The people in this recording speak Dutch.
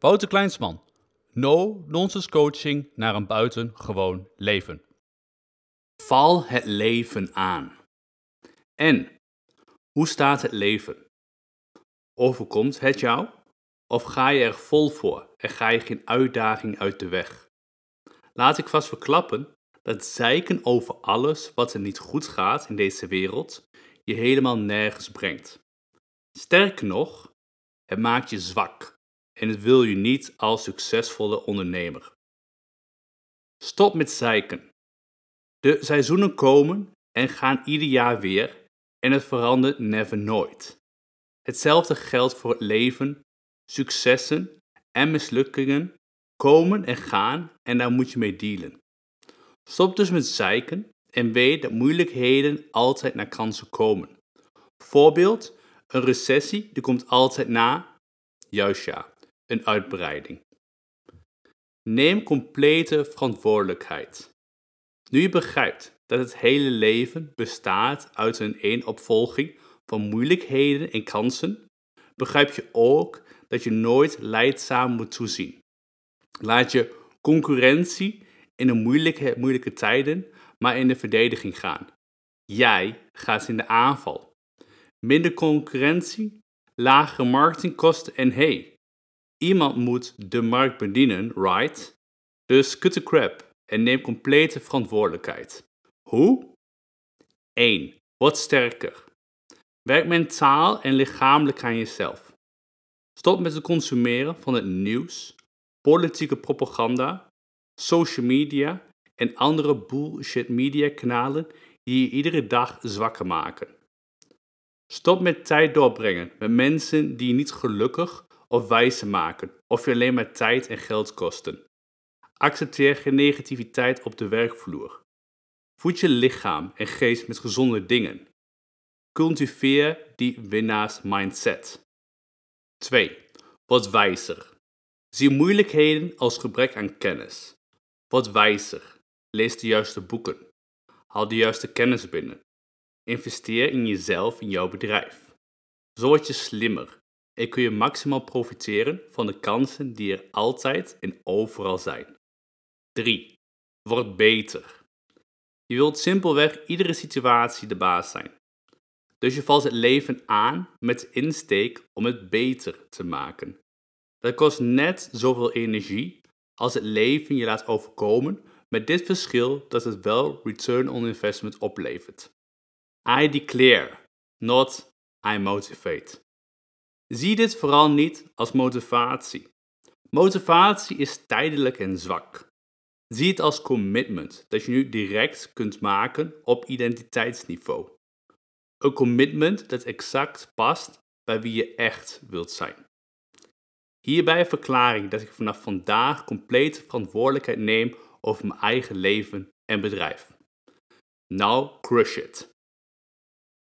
Wouter Kleinsman. No-nonsense coaching naar een buitengewoon leven. Val het leven aan. En, hoe staat het leven? Overkomt het jou? Of ga je er vol voor en ga je geen uitdaging uit de weg? Laat ik vast verklappen dat zeiken over alles wat er niet goed gaat in deze wereld je helemaal nergens brengt. Sterker nog, het maakt je zwak en het wil je niet als succesvolle ondernemer. Stop met zeiken. De seizoenen komen en gaan ieder jaar weer en het verandert never nooit. Hetzelfde geldt voor het leven, successen en mislukkingen komen en gaan en daar moet je mee dealen. Stop dus met zeiken en weet dat moeilijkheden altijd naar kansen komen. Voorbeeld, een recessie die komt altijd na, juist ja, een uitbreiding. Neem complete verantwoordelijkheid. Nu je begrijpt dat het hele leven bestaat uit een eenopvolging van moeilijkheden en kansen, begrijp je ook dat je nooit leidzaam moet toezien. Laat je concurrentie in de moeilijke, moeilijke tijden maar in de verdediging gaan. Jij gaat in de aanval. Minder concurrentie, lagere marketingkosten en hey, iemand moet de markt bedienen, right? Dus cut the crap en neem complete verantwoordelijkheid. Hoe? 1. Word sterker. Werk mentaal en lichamelijk aan jezelf. Stop met het consumeren van het nieuws, politieke propaganda, social media en andere bullshit media kanalen die je iedere dag zwakker maken. Stop met tijd doorbrengen met mensen die je niet gelukkig of wijzer maken of je alleen maar tijd en geld kosten. Accepteer geen negativiteit op de werkvloer. Voed je lichaam en geest met gezonde dingen. Cultiveer die winnaars mindset. 2. Word wijzer. Zie moeilijkheden als gebrek aan kennis. Word wijzer. Lees de juiste boeken. Haal de juiste kennis binnen. Investeer in jezelf en jouw bedrijf. Zo word je slimmer en kun je maximaal profiteren van de kansen die er altijd en overal zijn. 3. Word beter. Je wilt simpelweg iedere situatie de baas zijn. Dus je valt het leven aan met insteek om het beter te maken. Dat kost net zoveel energie als het leven je laat overkomen, met dit verschil dat het wel return on investment oplevert. I declare, not I motivate. Zie dit vooral niet als motivatie. Motivatie is tijdelijk en zwak. Zie het als commitment dat je nu direct kunt maken op identiteitsniveau. Een commitment dat exact past bij wie je echt wilt zijn. Hierbij verklaar ik dat ik vanaf vandaag complete verantwoordelijkheid neem over mijn eigen leven en bedrijf. Now crush it!